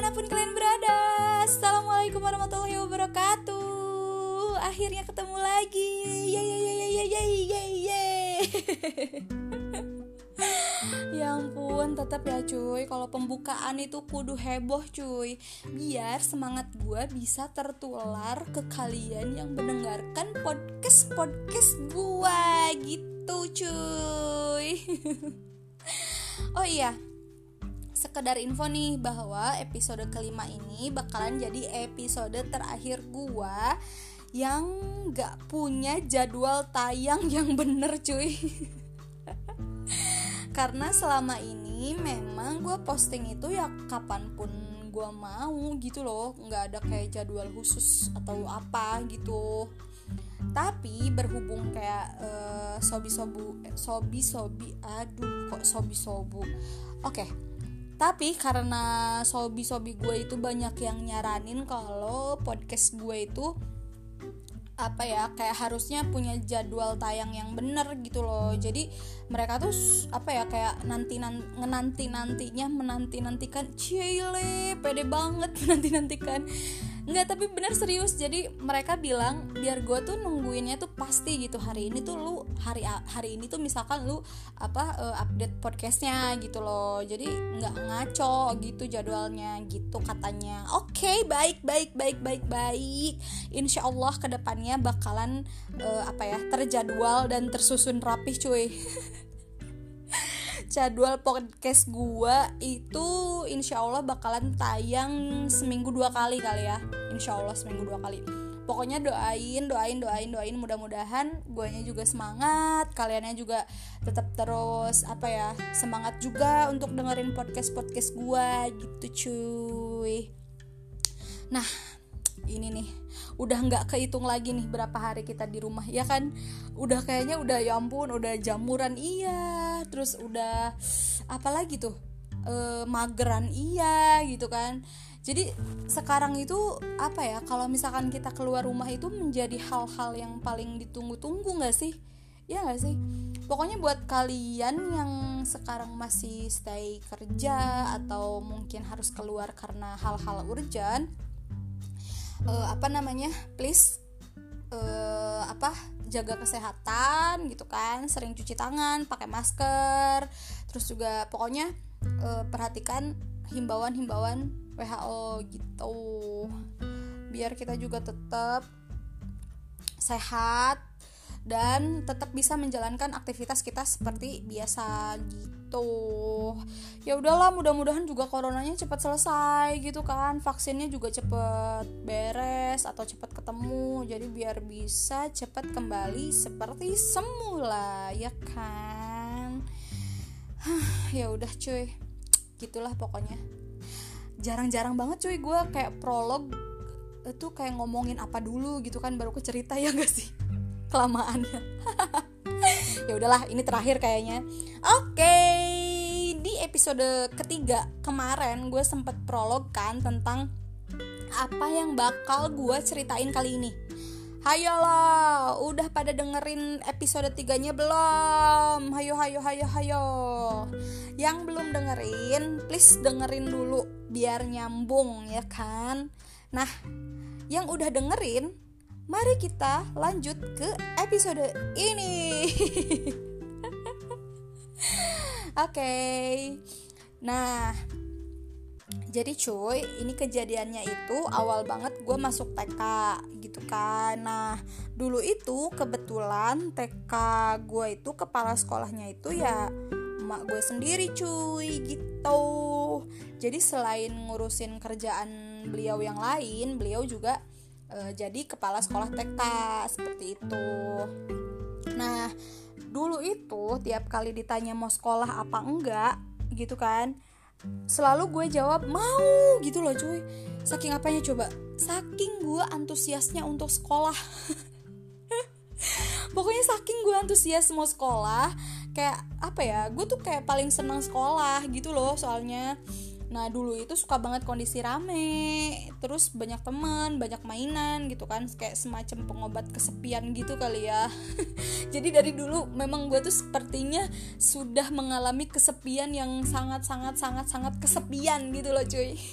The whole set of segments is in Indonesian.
di mana pun kalian berada. Assalamualaikum warahmatullahi wabarakatuh. Akhirnya ketemu lagi. Yeay yeay yeay yeay yeay yeay Ya ampun, tetap ya cuy. Kalau pembukaan itu kudu heboh cuy. Biar semangat gue bisa tertular ke kalian yang mendengarkan podcast-podcast gue Gitu cuy. Oh iya, sekedar info nih bahwa episode kelima ini bakalan jadi episode terakhir gua yang gak punya jadwal tayang yang bener cuy. Karena selama ini memang gue posting itu ya kapan pun gue mau gitu loh. Nggak ada kayak jadwal khusus atau apa gitu. Tapi berhubung kayak uh, sobi sobu eh, sobi sobi aduh kok sobi sobu oke okay. Tapi karena sobi sobi gue itu banyak yang nyaranin kalau podcast gue itu apa ya kayak harusnya punya jadwal tayang yang bener gitu loh. Jadi mereka tuh apa ya kayak nanti nanti nantinya menanti nantikan cile pede banget menanti nantikan nggak tapi bener serius. Jadi mereka bilang biar gue tuh nungguinnya tuh pasti gitu. Hari ini tuh lu hari hari ini tuh misalkan lu apa uh, update podcastnya gitu loh. Jadi nggak ngaco gitu jadwalnya gitu katanya. Oke okay, baik baik baik baik baik. Insya Allah ke depannya bakalan uh, apa ya terjadwal dan tersusun rapih cuy jadwal podcast gua itu insya Allah bakalan tayang seminggu dua kali kali ya. Insya Allah seminggu dua kali. Pokoknya doain doain doain doain. Mudah-mudahan guanya juga semangat kaliannya juga tetap terus apa ya semangat juga untuk dengerin podcast podcast gua gitu cuy. Nah ini nih udah nggak kehitung lagi nih berapa hari kita di rumah ya kan? Udah kayaknya udah ya ampun udah jamuran iya. Terus udah apa lagi tuh? E, mageran iya gitu kan. Jadi sekarang itu apa ya kalau misalkan kita keluar rumah itu menjadi hal-hal yang paling ditunggu-tunggu nggak sih? Ya nggak sih? Pokoknya buat kalian yang sekarang masih stay kerja atau mungkin harus keluar karena hal-hal urgent uh, apa namanya please uh, apa jaga kesehatan gitu kan sering cuci tangan pakai masker terus juga pokoknya uh, perhatikan himbauan-himbauan WHO gitu. Biar kita juga tetap sehat dan tetap bisa menjalankan aktivitas kita seperti biasa gitu. Ya udahlah mudah-mudahan juga coronanya cepat selesai gitu kan. Vaksinnya juga cepat beres atau cepat ketemu. Jadi biar bisa cepat kembali seperti semula ya kan? Ya udah cuy. Gitulah pokoknya. Jarang-jarang banget cuy gue kayak prolog itu kayak ngomongin apa dulu gitu kan. Baru ke cerita ya gak sih kelamaannya ya udahlah ini terakhir kayaknya oke okay. di episode ketiga kemarin gue sempet prolog kan tentang apa yang bakal gue ceritain kali ini Hayolah, udah pada dengerin episode tiganya belum? Hayo, hayo, hayo, hayo. Yang belum dengerin, please dengerin dulu biar nyambung ya kan. Nah, yang udah dengerin, mari kita lanjut ke episode ini. Oke. Okay. Nah, jadi cuy, ini kejadiannya itu awal banget gue masuk TK gitu kan. Nah, dulu itu kebetulan TK gue itu kepala sekolahnya itu ya emak gue sendiri cuy gitu. Jadi selain ngurusin kerjaan beliau yang lain, beliau juga uh, jadi kepala sekolah TK seperti itu. Nah, dulu itu tiap kali ditanya mau sekolah apa enggak gitu kan, selalu gue jawab mau gitu loh cuy. Saking apanya coba? Saking gue antusiasnya untuk sekolah. Pokoknya saking gue antusias mau sekolah, kayak apa ya? Gue tuh kayak paling senang sekolah gitu loh soalnya Nah dulu itu suka banget kondisi rame Terus banyak teman, banyak mainan gitu kan Kayak semacam pengobat kesepian gitu kali ya. Jadi dari dulu memang gue tuh sepertinya Sudah mengalami kesepian yang sangat-sangat-sangat-sangat kesepian gitu loh cuy.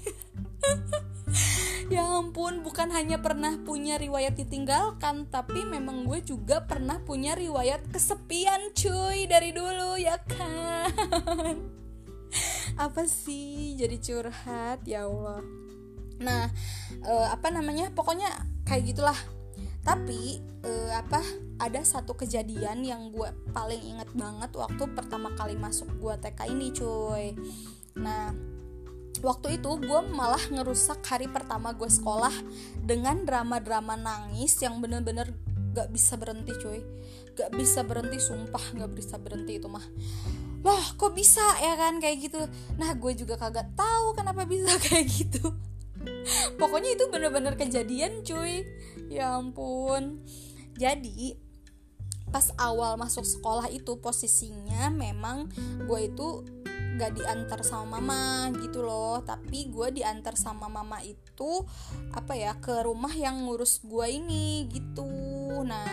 Ya ampun bukan hanya pernah punya riwayat ditinggalkan tapi memang gue juga pernah punya riwayat kesepian cuy dari dulu ya kan apa sih? Jadi curhat ya Allah. Nah uh, apa namanya? Pokoknya kayak gitulah. Tapi uh, apa ada satu kejadian yang gue paling inget banget waktu pertama kali masuk gue TK ini cuy. Nah waktu itu gue malah ngerusak hari pertama gue sekolah dengan drama-drama nangis yang bener-bener gak bisa berhenti cuy. Gak bisa berhenti sumpah gak bisa berhenti itu mah loh kok bisa ya kan kayak gitu. Nah gue juga kagak tahu kenapa bisa kayak gitu. Pokoknya itu bener-bener kejadian cuy. Ya ampun. Jadi pas awal masuk sekolah itu posisinya memang gue itu gak diantar sama mama gitu loh. Tapi gue diantar sama mama itu apa ya ke rumah yang ngurus gue ini gitu. Nah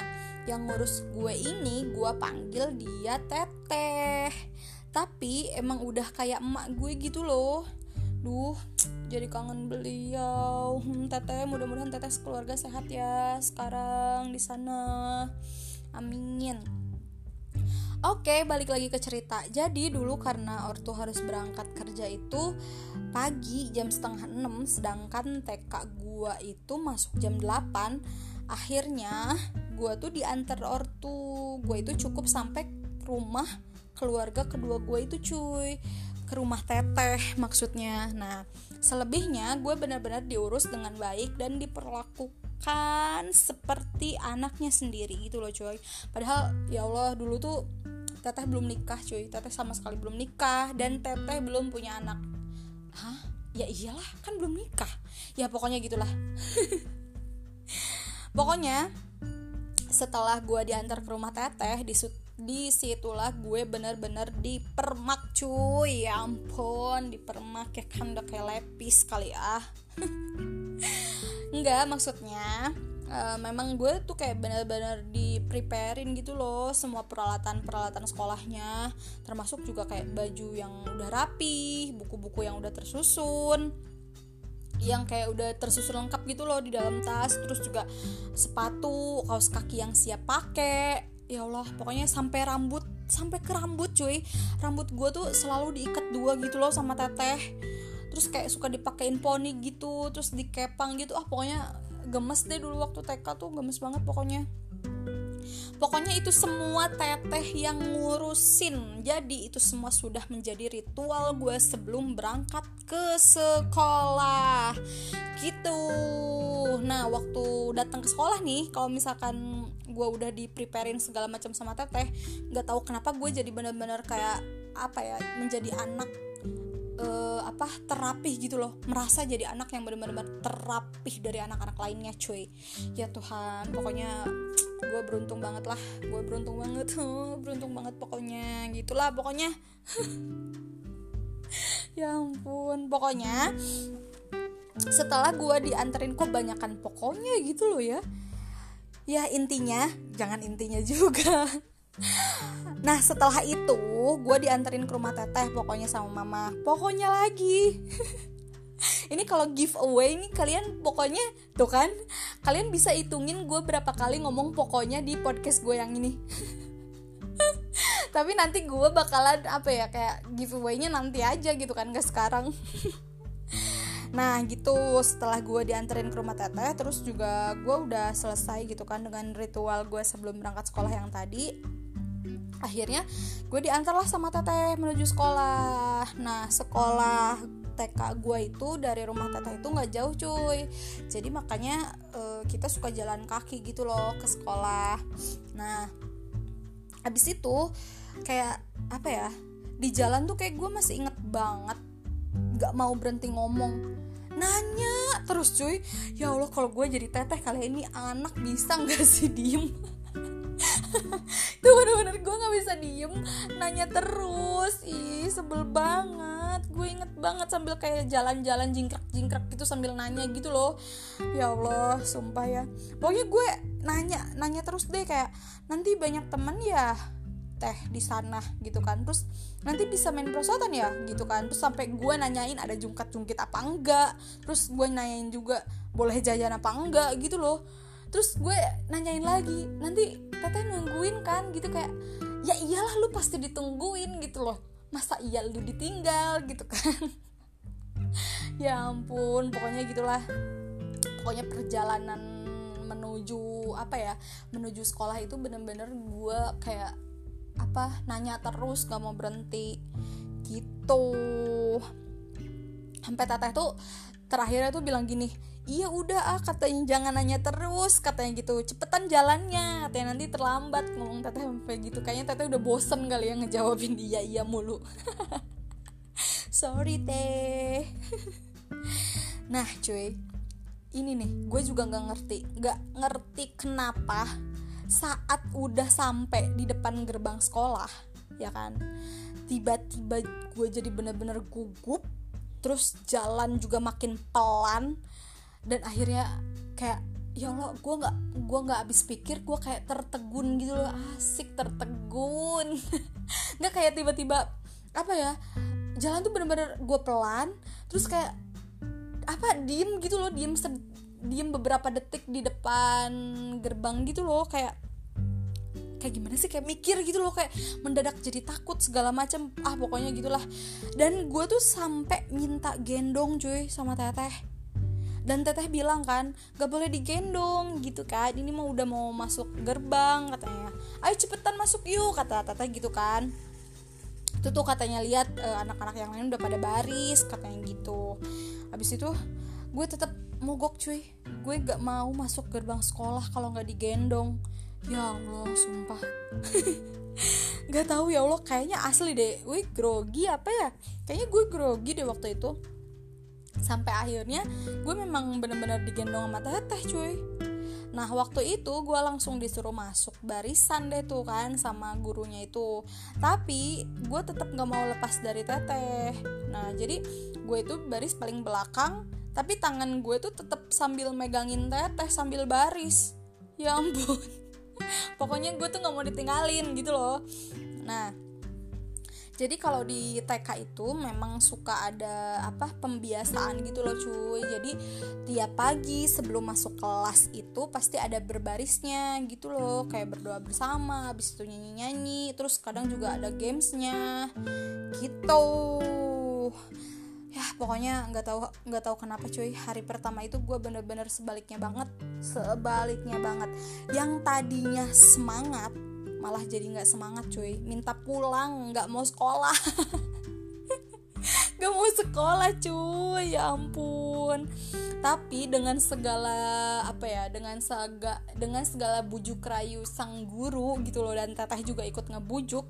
yang ngurus gue ini gue panggil dia teteh. Tapi emang udah kayak emak gue gitu loh. Duh jadi kangen beliau. Hmm, teteh mudah-mudahan teteh keluarga sehat ya sekarang di sana. Amin. Oke, balik lagi ke cerita. Jadi dulu karena ortu harus berangkat kerja itu pagi jam setengah 6 sedangkan TK gua itu masuk jam 8 akhirnya gua tuh diantar ortu. Gua itu cukup sampai rumah keluarga kedua gua itu cuy. Ke rumah teteh maksudnya. Nah selebihnya gue benar-benar diurus dengan baik dan diperlakukan seperti anaknya sendiri gitu loh cuy. Padahal ya Allah dulu tuh teteh belum nikah cuy. Teteh sama sekali belum nikah dan teteh belum punya anak. Hah? Ya iyalah kan belum nikah. Ya pokoknya gitulah pokoknya setelah gue diantar ke rumah teteh di di situlah gue bener-bener dipermak cuy. Ya ampun dipermak ya kan udah kayak lepis kali ah. Enggak maksudnya uh, memang gue tuh kayak bener-bener di preparein gitu loh semua peralatan-peralatan sekolahnya. Termasuk juga kayak baju yang udah rapi buku-buku yang udah tersusun yang kayak udah tersusun lengkap gitu loh di dalam tas. Terus juga sepatu kaos kaki yang siap pakai ya Allah pokoknya sampai rambut sampai ke rambut cuy. Rambut gue tuh selalu diikat dua gitu loh sama teteh. Terus kayak suka dipakein poni gitu terus dikepang gitu. Ah pokoknya gemes deh dulu waktu TK tuh gemes banget pokoknya Pokoknya itu semua teteh yang ngurusin. Jadi itu semua sudah menjadi ritual gue sebelum berangkat ke sekolah. Gitu. Nah waktu datang ke sekolah nih Kalau misalkan gue udah di preparein segala macam sama teteh Gak tahu kenapa gue jadi bener-bener kayak Apa ya Menjadi anak uh, apa terapih gitu loh. Merasa jadi anak yang benar-benar terapih dari anak-anak lainnya cuy. Ya Tuhan pokoknya gue beruntung banget lah. Gue beruntung banget. Beruntung banget pokoknya. Gitulah pokoknya. Ya ampun. Pokoknya setelah gue dianterin kok banyakan pokoknya gitu loh ya? Ya intinya jangan intinya juga. Nah setelah itu gue dianterin ke rumah teteh pokoknya sama mama. Pokoknya lagi Ini kalau giveaway nih kalian pokoknya tuh kan Kalian bisa hitungin gue berapa kali ngomong pokoknya di podcast gue yang ini. Tapi nanti gue bakalan apa ya kayak giveaway-nya nanti aja gitu kan gak sekarang. Nah gitu setelah gue dianterin ke rumah teteh Terus juga gue udah selesai gitu kan dengan ritual gue sebelum berangkat sekolah yang tadi akhirnya gue diantarlah sama teteh menuju sekolah. Nah sekolah TK gue itu dari rumah teteh itu nggak jauh cuy. Jadi makanya uh, kita suka jalan kaki gitu loh ke sekolah. Nah abis itu kayak apa ya di jalan tuh kayak gue masih inget banget nggak mau berhenti ngomong. Nanya terus cuy. Ya allah kalau gue jadi teteh kali ini anak bisa nggak sih diem? Itu bener-bener gue nggak bisa diem. Nanya terus. Ih sebel banget gue inget banget sambil kayak jalan-jalan jingkrak-jingkrak gitu sambil nanya gitu loh. Ya Allah sumpah ya. Pokoknya gue nanya nanya terus deh kayak nanti banyak temen ya? Teh di sana gitu kan. Terus nanti bisa main perosotan ya? Gitu kan. Terus sampai gue nanyain ada jungkat jungkit apa enggak? Terus gue nanyain juga boleh jajan apa enggak? Gitu loh. Terus gue nanyain lagi nanti teteh nungguin kan? Gitu kayak ya iyalah lu pasti ditungguin gitu loh masa iya lu ditinggal gitu kan? Ya ampun pokoknya gitulah. Pokoknya perjalanan menuju apa ya menuju sekolah itu bener-bener gue kayak apa nanya terus gak mau berhenti. Gitu. Sampai teteh tuh terakhirnya tuh bilang gini iya udah ah katanya jangan nanya terus katanya gitu. Cepetan jalannya. Katanya nanti terlambat ngomong teteh sampai gitu. Kayaknya teteh udah bosen kali ya ngejawabin iya iya mulu. Sorry teh. Nah cuy ini nih gue juga nggak ngerti nggak ngerti kenapa saat udah sampai di depan gerbang sekolah ya kan tiba-tiba gue jadi bener-bener gugup terus jalan juga makin pelan dan akhirnya kayak ya Allah gue nggak gue nggak habis pikir gue kayak tertegun gitu loh asik tertegun. Nggak kayak tiba-tiba apa ya jalan tuh bener-bener gue pelan terus kayak apa diem gitu loh diem diem beberapa detik di depan gerbang gitu loh kayak kayak gimana sih? Kayak mikir gitu loh kayak mendadak jadi takut segala macam ah pokoknya gitulah. Dan gue tuh sampai minta gendong cuy sama teteh. Dan teteh bilang kan gak boleh digendong gitu kan. Ini mau udah mau masuk gerbang katanya. Ayo cepetan masuk yuk kata teteh gitu kan. Itu tuh katanya lihat uh, anak-anak yang lain udah pada baris katanya gitu. Habis itu gue tetap mogok cuy. Gue gak mau masuk gerbang sekolah kalau nggak digendong ya allah sumpah. Gak tahu ya allah kayaknya asli deh. Gue grogi apa ya? Kayaknya gue grogi deh waktu itu. Sampai akhirnya gue memang bener-bener digendong sama teteh cuy. Nah waktu itu gue langsung disuruh masuk barisan deh tuh kan sama gurunya itu. Tapi gue tetap gak mau lepas dari teteh. Nah jadi gue itu baris paling belakang Tapi tangan gue tuh tetap sambil megangin teteh sambil baris. Ya ampun Pokoknya gue tuh gak mau ditinggalin gitu loh. Nah jadi kalau di TK itu memang suka ada apa pembiasaan gitu loh cuy. Jadi tiap pagi sebelum masuk kelas itu pasti ada berbarisnya gitu loh. Kayak berdoa bersama habis itu nyanyi nyanyi terus kadang juga ada gamesnya. Gitu ya pokoknya nggak tahu nggak tahu kenapa cuy. Hari pertama itu gue bener-bener sebaliknya banget sebaliknya banget. Yang tadinya semangat malah jadi nggak semangat cuy. Minta pulang nggak mau sekolah. Nggak mau sekolah cuy. Ya ampun. Tapi dengan segala apa ya dengan saga dengan segala bujuk rayu sang guru gitu loh dan teteh juga ikut ngebujuk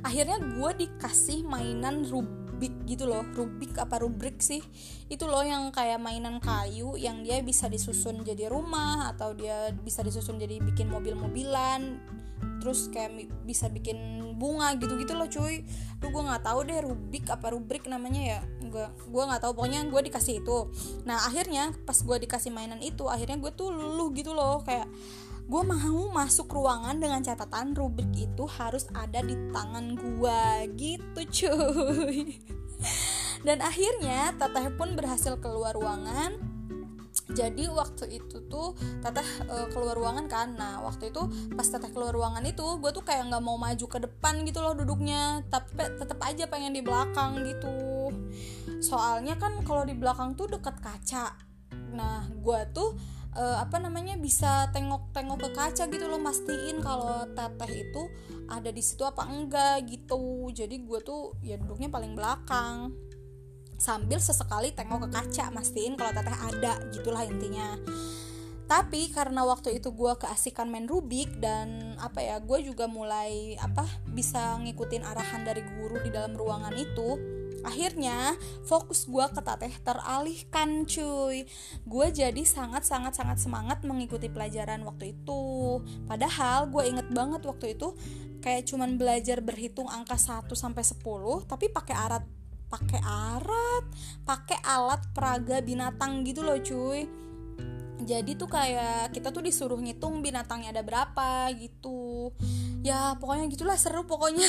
akhirnya gue dikasih mainan rubik gitu loh. Rubik apa rubrik sih? Itu loh yang kayak mainan kayu yang dia bisa disusun jadi rumah atau dia bisa disusun jadi bikin mobil-mobilan. Terus kayak bisa bikin bunga gitu-gitu loh cuy. Lu gue nggak tahu deh rubik apa rubrik namanya ya. Gue gue nggak tahu. Pokoknya gue dikasih itu. Nah akhirnya pas gue dikasih mainan itu akhirnya gue tuh luluh gitu loh. Kayak gue mau masuk ruangan dengan catatan rubrik itu harus ada di tangan gue gitu cuy. Dan akhirnya teteh pun berhasil keluar ruangan. Jadi waktu itu tuh teteh uh, keluar ruangan kan? Nah waktu itu pas teteh keluar ruangan itu gue tuh kayak nggak mau maju ke depan gitu loh duduknya. Tapi tetep aja pengen di belakang gitu. Soalnya kan kalau di belakang tuh deket kaca. Nah gue tuh uh, apa namanya bisa tengok-tengok ke kaca gitu loh mastiin kalau teteh itu ada di situ apa enggak gitu. Jadi gue tuh ya duduknya paling belakang. Sambil sesekali tengok ke kaca mastiin kalau teteh ada gitulah intinya. Tapi karena waktu itu gue keasikan main rubik dan apa ya gue juga mulai apa bisa ngikutin arahan dari guru di dalam ruangan itu akhirnya fokus gue ke teteh teralihkan cuy. Gue jadi sangat sangat sangat semangat mengikuti pelajaran waktu itu. Padahal gue inget banget waktu itu kayak cuman belajar berhitung angka 1 sampai 10 tapi pakai alat pakai arat pakai alat peraga binatang gitu loh cuy. Jadi tuh kayak kita tuh disuruh ngitung binatangnya ada berapa gitu. Ya pokoknya gitulah seru pokoknya.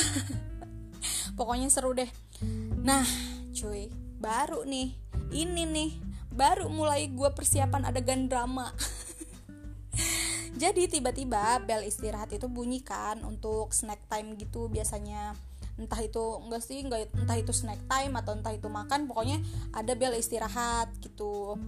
Pokoknya seru deh nah cuy baru nih ini nih baru mulai gue persiapan adegan drama. Jadi tiba-tiba bel istirahat itu bunyi kan untuk snack time gitu biasanya entah itu enggak sih enggak entah itu snack time atau entah itu makan pokoknya ada bel istirahat gitu.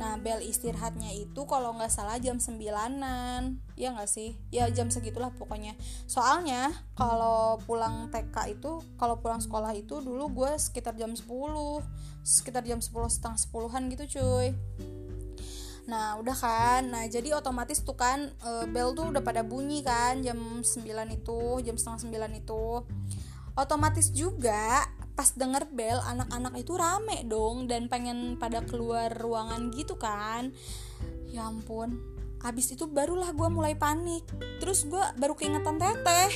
Nah bel istirahatnya itu kalau nggak salah jam sembilanan ya nggak sih? Ya jam segitulah pokoknya. Soalnya kalau pulang TK itu kalau pulang sekolah itu dulu gue sekitar jam 10 sekitar jam 10 setengah sepuluhan gitu cuy. Nah udah kan? Nah jadi otomatis tuh kan e, Bel tuh udah pada bunyi kan Jam 9 itu Jam setengah 9 itu otomatis juga pas denger bel anak-anak itu rame dong dan pengen pada keluar ruangan gitu kan. Ya ampun abis itu barulah gue mulai panik. Terus gue baru keingetan teteh.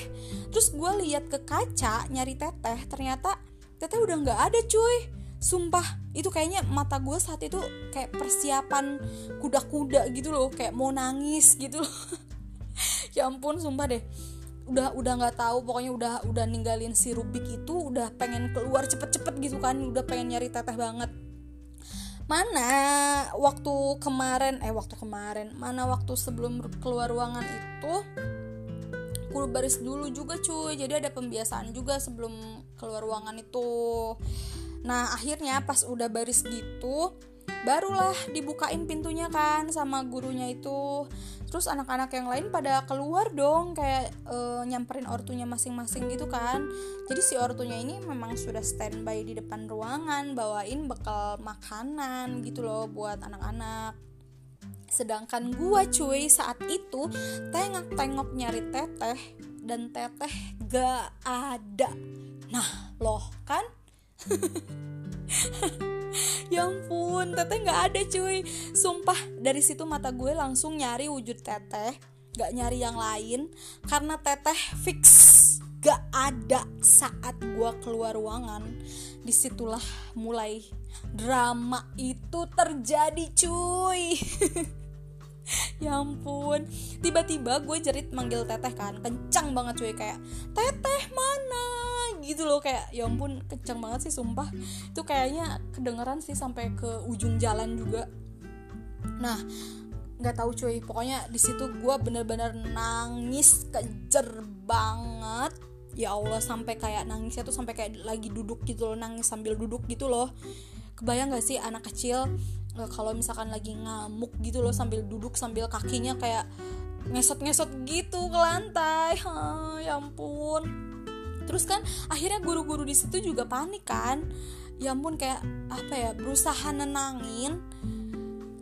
Terus gue lihat ke kaca nyari teteh ternyata teteh udah nggak ada cuy. Sumpah itu kayaknya mata gue saat itu kayak persiapan kuda-kuda gitu loh kayak mau nangis gitu loh. Ya ampun sumpah deh udah udah nggak tahu pokoknya udah udah ninggalin si Rubik itu udah pengen keluar cepet-cepet gitu kan udah pengen nyari teteh banget. Mana waktu kemarin eh waktu kemarin mana waktu sebelum keluar ruangan itu kudu baris dulu juga cuy jadi ada pembiasaan juga sebelum keluar ruangan itu. Nah akhirnya pas udah baris gitu barulah dibukain pintunya kan sama gurunya itu. Terus anak-anak yang lain pada keluar dong kayak e, nyamperin ortunya masing-masing gitu kan. Jadi si ortunya ini memang sudah standby di depan ruangan bawain bekal makanan gitu loh buat anak-anak. Sedangkan gua cuy saat itu tengok-tengok nyari teteh dan teteh gak ada. Nah loh kan ya ampun teteh nggak ada cuy. Sumpah dari situ mata gue langsung nyari wujud teteh nggak nyari yang lain karena teteh fix. Gak ada saat gue keluar ruangan di situlah mulai drama itu terjadi cuy. Ya ampun. Tiba-tiba gue jerit manggil teteh kan kencang banget cuy. Kayak teteh mana gitu loh kayak ya ampun kencang banget sih sumpah. Itu kayaknya kedengeran sih sampai ke ujung jalan juga. Nah nggak tahu cuy pokoknya di situ gue bener-bener nangis kejer banget. Ya Allah sampai kayak nangisnya tuh sampai kayak lagi duduk gitu loh nangis sambil duduk gitu loh. Kebayang gak sih anak kecil eh, kalau misalkan lagi ngamuk gitu loh sambil duduk sambil kakinya kayak ngesot-ngesot gitu ke lantai? Ha, ya ampun terus kan akhirnya guru-guru di situ juga panik kan. Ya ampun kayak apa ya berusaha nenangin.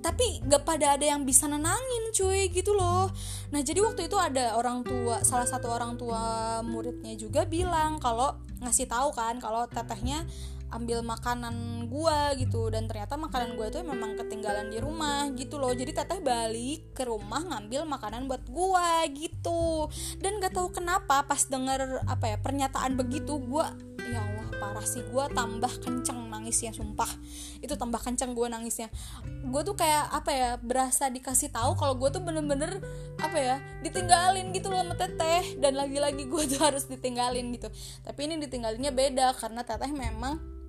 Tapi gak pada ada yang bisa nenangin cuy gitu loh. Nah jadi waktu itu ada orang tua salah satu orang tua muridnya juga bilang kalau ngasih tahu kan kalau tetehnya ambil makanan gua gitu. Dan ternyata makanan gua itu memang ketinggalan di rumah gitu loh. Jadi teteh balik ke rumah ngambil makanan buat gua gitu. Dan gak tahu kenapa pas denger apa ya pernyataan begitu gua ya Allah parah sih gue tambah kenceng nangisnya sumpah. Itu tambah kenceng gue nangisnya. Gue tuh kayak apa ya berasa dikasih tahu kalau gue tuh bener-bener apa ya ditinggalin gitu loh sama teteh. Dan lagi-lagi gue tuh harus ditinggalin gitu. Tapi ini ditinggalinnya beda karena teteh memang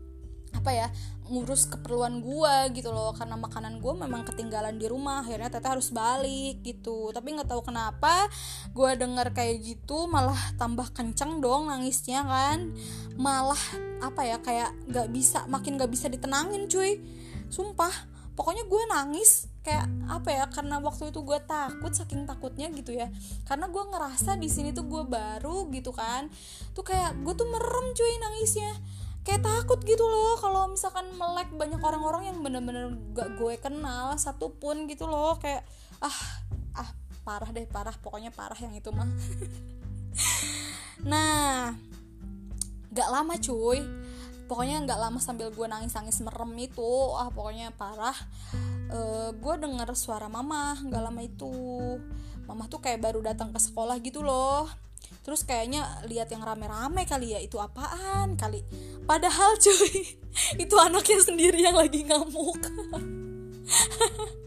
apa ya ngurus keperluan gue gitu loh. Karena makanan gue memang ketinggalan di rumah akhirnya teteh harus balik gitu. Tapi nggak tahu kenapa gue denger kayak gitu malah tambah kenceng dong nangisnya kan. Malah apa ya kayak nggak bisa makin nggak bisa ditenangin cuy. Sumpah pokoknya gue nangis kayak apa ya karena waktu itu gue takut saking takutnya gitu ya. Karena gue ngerasa di sini tuh gue baru gitu kan. Tuh kayak gue tuh merem cuy nangisnya kayak takut gitu loh kalau misalkan melek banyak orang-orang yang bener-bener gak gue kenal satupun gitu loh. Kayak ah ah parah deh parah pokoknya parah yang itu mah. Nah gak lama cuy. Pokoknya gak lama sambil gue nangis-nangis merem itu ah pokoknya parah. Uh, gue denger suara mama gak lama itu. Mama tuh kayak baru datang ke sekolah gitu loh terus kayaknya lihat yang rame-rame kali ya itu apaan kali. Padahal cuy itu anaknya sendiri yang lagi ngamuk.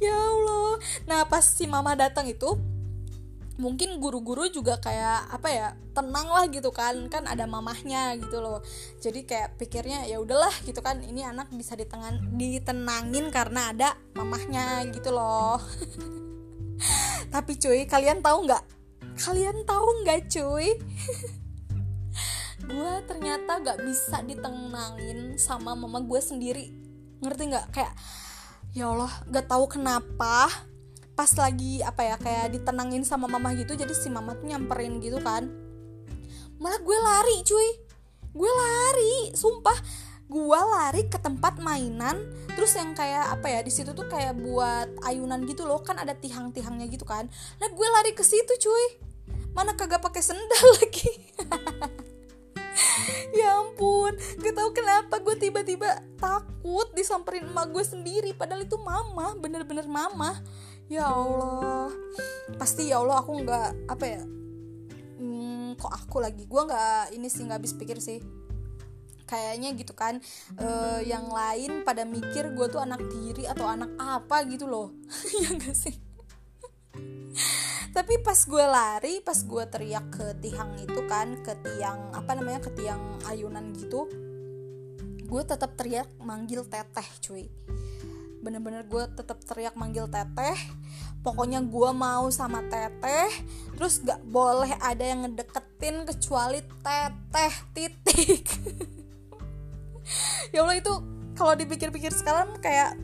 Ya Allah. Nah pas si mama datang itu mungkin guru-guru juga kayak apa ya tenang lah gitu kan. Kan ada mamahnya gitu loh. Jadi kayak pikirnya ya udahlah gitu kan. Ini anak bisa ditengan ditenangin karena ada mamahnya gitu loh. Tapi cuy kalian tahu nggak kalian tahu nggak cuy? Gue ternyata gak bisa ditenangin sama mama gue sendiri. Ngerti nggak? Kayak ya Allah gak tahu kenapa pas lagi apa ya kayak ditenangin sama mama gitu jadi si mama tuh nyamperin gitu kan. Malah gue lari cuy. Gue lari sumpah. Gue lari ke tempat mainan terus yang kayak apa ya di situ tuh kayak buat ayunan gitu loh. Kan ada tiang-tiangnya gitu kan. Nah gue lari ke situ cuy mana kagak pakai sendal lagi? Ya ampun gak tau kenapa gue tiba-tiba takut disamperin emak gue sendiri. Padahal itu mama bener-bener mama. Ya Allah. Pasti ya Allah aku nggak apa ya hmm, kok aku lagi? Gue nggak ini sih nggak habis pikir sih. Kayaknya gitu kan uh, yang lain pada mikir gue tuh anak tiri atau anak apa gitu loh. Ya gak sih tapi pas gue lari pas gue teriak ke tiang itu kan ke tiang apa namanya ke tiang ayunan gitu gue tetap teriak manggil teteh cuy. Bener-bener gue tetap teriak manggil teteh. Pokoknya gue mau sama teteh terus gak boleh ada yang ngedeketin kecuali teteh titik. Ya Allah itu kalau dipikir-pikir sekarang kayak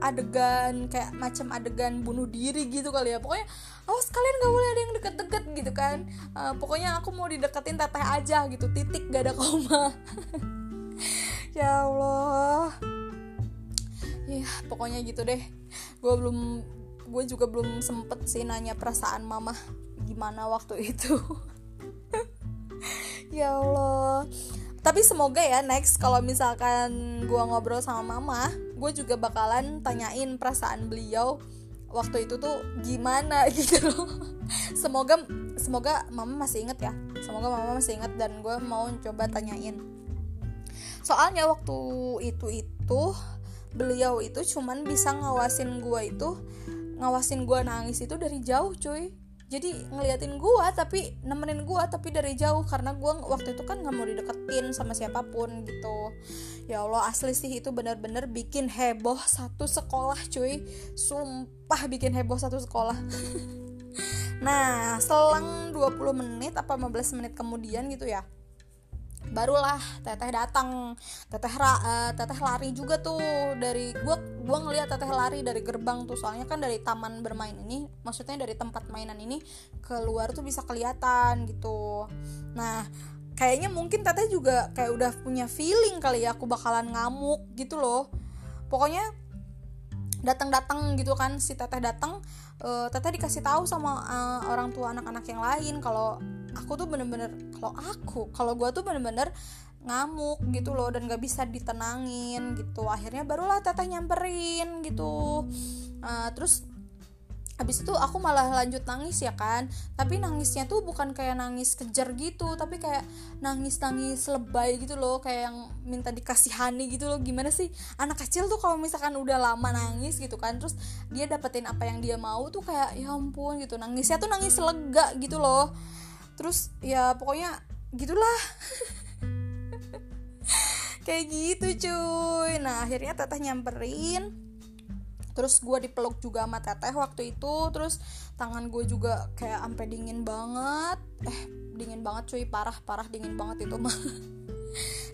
adegan kayak macam adegan bunuh diri gitu kali ya. Pokoknya awas kalian gak boleh ada yang deket-deket gitu kan. Uh, pokoknya aku mau dideketin teteh aja gitu titik gak ada koma. Ya Allah. Ya pokoknya gitu deh. Gue belum gue juga belum sempet sih nanya perasaan mama gimana waktu itu. Ya Allah. Tapi semoga ya next kalau misalkan gue ngobrol sama mama gue juga bakalan tanyain perasaan beliau waktu itu tuh gimana gitu loh. Semoga semoga mama masih inget ya. Semoga mama masih inget dan gue mau coba tanyain. Soalnya waktu itu itu beliau itu cuman bisa ngawasin gue itu ngawasin gue nangis itu dari jauh cuy jadi ngeliatin gue tapi nemenin gue tapi dari jauh karena gue waktu itu kan nggak mau dideketin sama siapa pun gitu. Ya allah asli sih itu bener-bener bikin heboh satu sekolah cuy. Sumpah bikin heboh satu sekolah. Nah selang 20 menit apa 15 menit kemudian gitu ya barulah teteh datang. Teteh ra, uh, teteh lari juga tuh dari gua gua ngeliat teteh lari dari gerbang tuh. Soalnya kan dari taman bermain ini maksudnya dari tempat mainan ini keluar tuh bisa kelihatan gitu. Nah kayaknya mungkin teteh juga kayak udah punya feeling kali ya aku bakalan ngamuk gitu loh. Pokoknya datang-datang gitu kan si teteh datang uh, teteh dikasih tahu sama uh, orang tua anak-anak yang lain kalau aku tuh bener-bener kalau aku kalau gue tuh bener-bener ngamuk gitu loh dan gak bisa ditenangin gitu. Akhirnya barulah teteh nyamperin gitu. Uh, terus habis itu aku malah lanjut nangis ya kan. Tapi nangisnya tuh bukan kayak nangis kejar gitu tapi kayak nangis nangis lebay gitu loh kayak yang minta dikasihani gitu loh. Gimana sih? Anak kecil tuh kalau misalkan udah lama nangis gitu kan terus dia dapetin apa yang dia mau tuh kayak ya ampun gitu. Nangisnya tuh nangis lega gitu loh terus ya pokoknya gitulah. Kayak gitu cuy. Nah akhirnya teteh nyamperin. Terus gue dipeluk juga sama teteh waktu itu. Terus tangan gue juga kayak ampe dingin banget. Eh dingin banget cuy. Parah parah dingin banget itu mah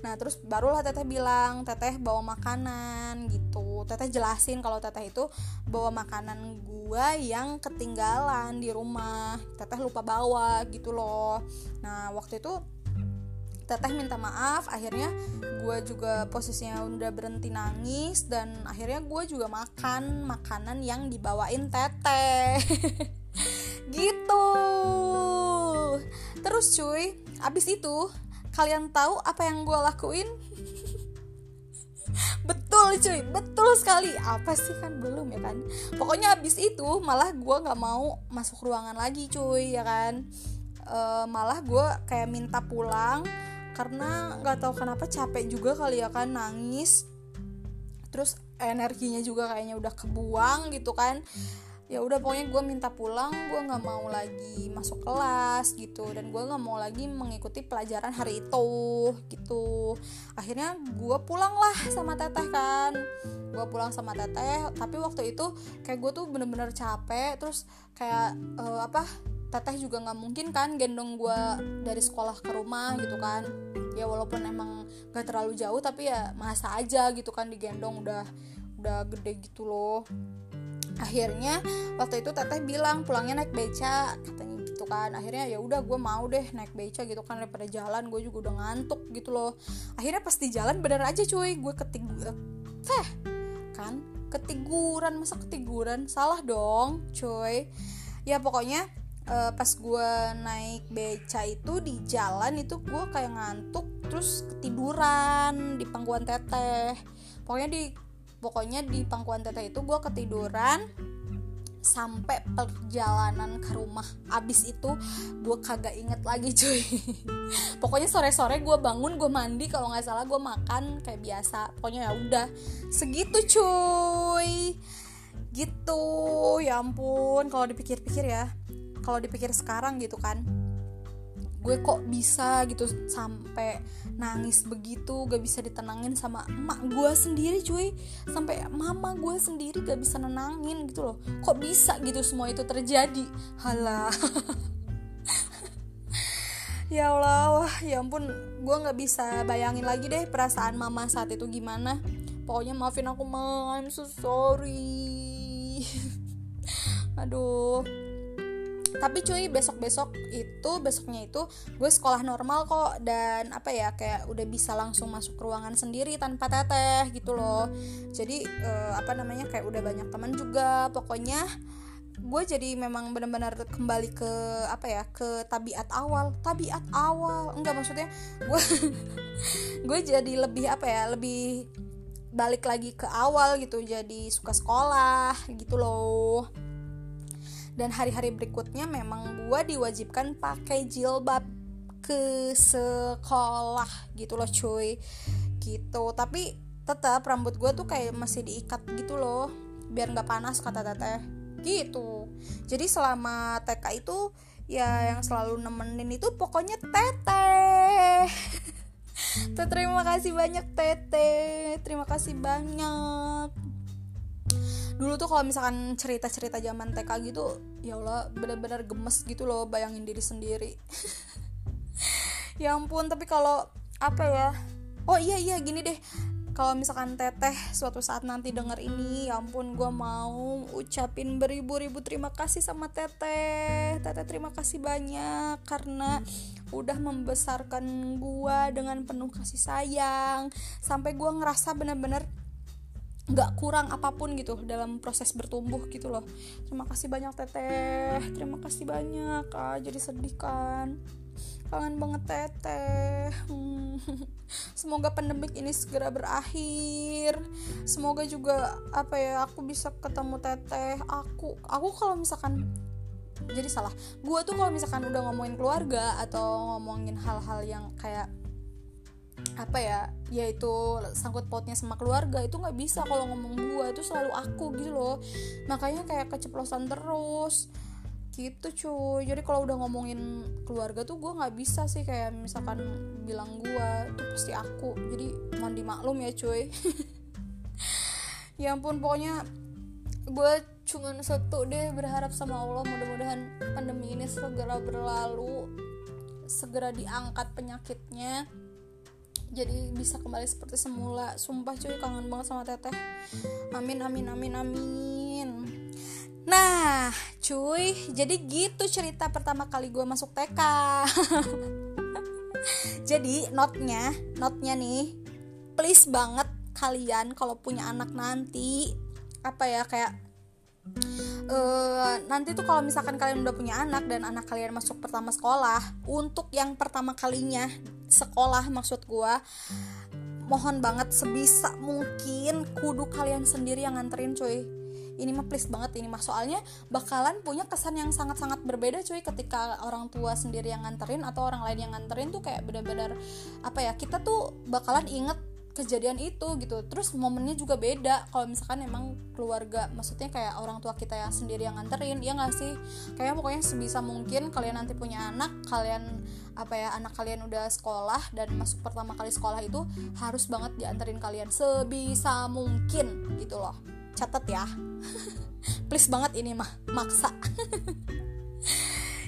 nah terus barulah teteh bilang teteh bawa makanan gitu. Teteh jelasin kalau teteh itu bawa makanan gua yang ketinggalan di rumah. Teteh lupa bawa gitu loh. Nah waktu itu teteh minta maaf akhirnya gue juga posisinya udah berhenti nangis dan akhirnya gue juga makan makanan yang dibawain teteh. Gitu. Terus cuy abis itu kalian tahu apa yang gue lakuin? Betul cuy. Betul sekali. Apa sih? Kan belum ya kan? Pokoknya abis itu malah gue nggak mau masuk ruangan lagi cuy ya kan? E, malah gue kayak minta pulang karena nggak tahu kenapa capek juga kali ya kan? Nangis. Terus energinya juga kayaknya udah kebuang gitu kan ya udah pokoknya gue minta pulang gue nggak mau lagi masuk kelas gitu dan gue nggak mau lagi mengikuti pelajaran hari itu gitu. Akhirnya gue pulang lah sama teteh kan. Gue pulang sama teteh tapi waktu itu kayak gue tuh bener-bener capek terus kayak uh, apa teteh juga nggak mungkin kan gendong gue dari sekolah ke rumah gitu kan. Ya walaupun emang gak terlalu jauh tapi ya masa aja gitu kan digendong udah udah gede gitu loh akhirnya waktu itu teteh bilang pulangnya naik beca katanya gitu kan. Akhirnya ya udah gue mau deh naik beca gitu kan. Daripada jalan gue juga udah ngantuk gitu loh. Akhirnya pas di jalan bener aja cuy gue ketiduran teh kan? Ketiguran masa ketiguran? Salah dong cuy. Ya pokoknya uh, pas gue naik beca itu di jalan itu gue kayak ngantuk terus ketiduran di pangkuan teteh. Pokoknya di pokoknya di pangkuan teteh itu gue ketiduran sampai perjalanan ke rumah. Abis itu gue kagak inget lagi cuy. Pokoknya sore sore gue bangun gue mandi kalau nggak salah gue makan kayak biasa. Pokoknya ya udah. Segitu cuy. Gitu. Ya ampun kalau dipikir-pikir ya. Kalau dipikir sekarang gitu kan gue kok bisa gitu sampai nangis begitu gak bisa ditenangin sama emak gue sendiri cuy. Sampai mama gue sendiri gak bisa nenangin gitu loh. Kok bisa gitu semua itu terjadi? Halah. Ya Allah wah ya ampun. Gue nggak bisa bayangin lagi deh perasaan mama saat itu gimana. Pokoknya maafin aku mama I'm so sorry. Aduh tapi cuy besok besok itu besoknya itu gue sekolah normal kok. Dan apa ya kayak udah bisa langsung masuk ruangan sendiri tanpa teteh gitu loh. Jadi uh, apa namanya kayak udah banyak teman juga. Pokoknya gue jadi memang benar-benar kembali ke apa ya ke tabiat awal. Tabiat awal. Enggak maksudnya gue gue jadi lebih apa ya lebih balik lagi ke awal gitu. Jadi suka sekolah gitu loh dan hari-hari berikutnya memang gue diwajibkan pakai jilbab ke sekolah gitu loh cuy. Gitu. Tapi tetap rambut gue tuh kayak masih diikat gitu loh biar nggak panas kata teteh gitu. Jadi selama TK itu ya yang selalu nemenin itu pokoknya teteh terima kasih banyak teteh terima kasih banyak dulu tuh kalau misalkan cerita-cerita zaman TK gitu ya Allah bener-bener gemes gitu loh bayangin diri sendiri. Ya ampun tapi kalau apa ya oh iya iya gini deh. Kalau misalkan teteh suatu saat nanti denger ini ya ampun gue mau ucapin beribu-ribu terima kasih sama teteh. Teteh terima kasih banyak karena udah membesarkan gue dengan penuh kasih sayang. Sampai gue ngerasa bener-bener nggak kurang apa pun gitu dalam proses bertumbuh gitu loh. Terima kasih banyak teteh. Terima kasih banyak ah jadi sedih kan? Kangen banget teteh. Hmm. semoga pandemik ini segera berakhir. Semoga juga apa ya aku bisa ketemu teteh. Aku aku kalau misalkan jadi salah. Gue tuh kalau misalkan udah ngomongin keluarga atau ngomongin hal-hal yang kayak apa ya yaitu sangkut pautnya sama keluarga itu nggak bisa kalau ngomong gue itu selalu aku gitu loh. Makanya kayak keceplosan terus gitu cuy. Jadi kalau udah ngomongin keluarga tuh gue nggak bisa sih kayak misalkan bilang gue itu pasti aku. Jadi mohon dimaklum ya cuy. Ya ampun pokoknya gue cuma satu deh berharap sama Allah mudah-mudahan pandemi ini segera berlalu segera diangkat penyakitnya jadi bisa kembali seperti semula. Sumpah cuy kangen banget sama teteh. Amin amin amin amin. Nah cuy jadi gitu cerita pertama kali gue masuk TK jadi notnya notnya nih please banget kalian kalau punya anak nanti apa ya kayak uh, nanti tuh kalau misalkan kalian udah punya anak dan anak kalian masuk pertama sekolah untuk yang pertama kalinya sekolah maksud gue mohon banget sebisa mungkin kudu kalian sendiri yang nganterin cuy. Ini mah please banget ini mah. Soalnya bakalan punya kesan yang sangat-sangat berbeda cuy ketika orang tua sendiri yang nganterin atau orang lain yang nganterin tuh kayak bener-bener apa ya kita tuh bakalan inget kejadian itu gitu. Terus momennya juga beda. Kalau misalkan emang keluarga maksudnya kayak orang tua kita yang sendiri yang nganterin ya nggak sih? Kayak pokoknya sebisa mungkin kalian nanti punya anak kalian apa ya anak kalian udah sekolah dan masuk pertama kali sekolah itu harus banget dianterin kalian sebisa mungkin gitu loh. Catat ya. Please banget ini mah maksa.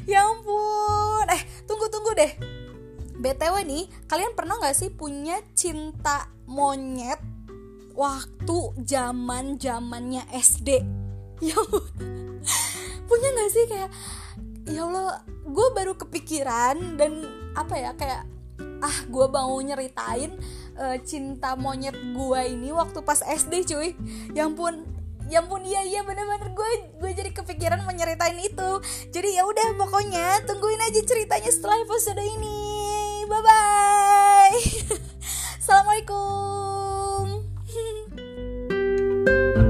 Ya ampun. Eh tunggu tunggu deh btw nih kalian pernah nggak sih punya cinta monyet waktu zaman zamannya SD ya punya nggak sih kayak ya Allah gue baru kepikiran dan apa ya kayak ah gue mau nyeritain uh, cinta monyet gue ini waktu pas SD cuy. Yang pun ya pun iya iya bener-bener. Gue gue jadi kepikiran menyeritain itu. Jadi ya udah pokoknya tungguin aja ceritanya setelah episode ini bye bye assalamualaikum.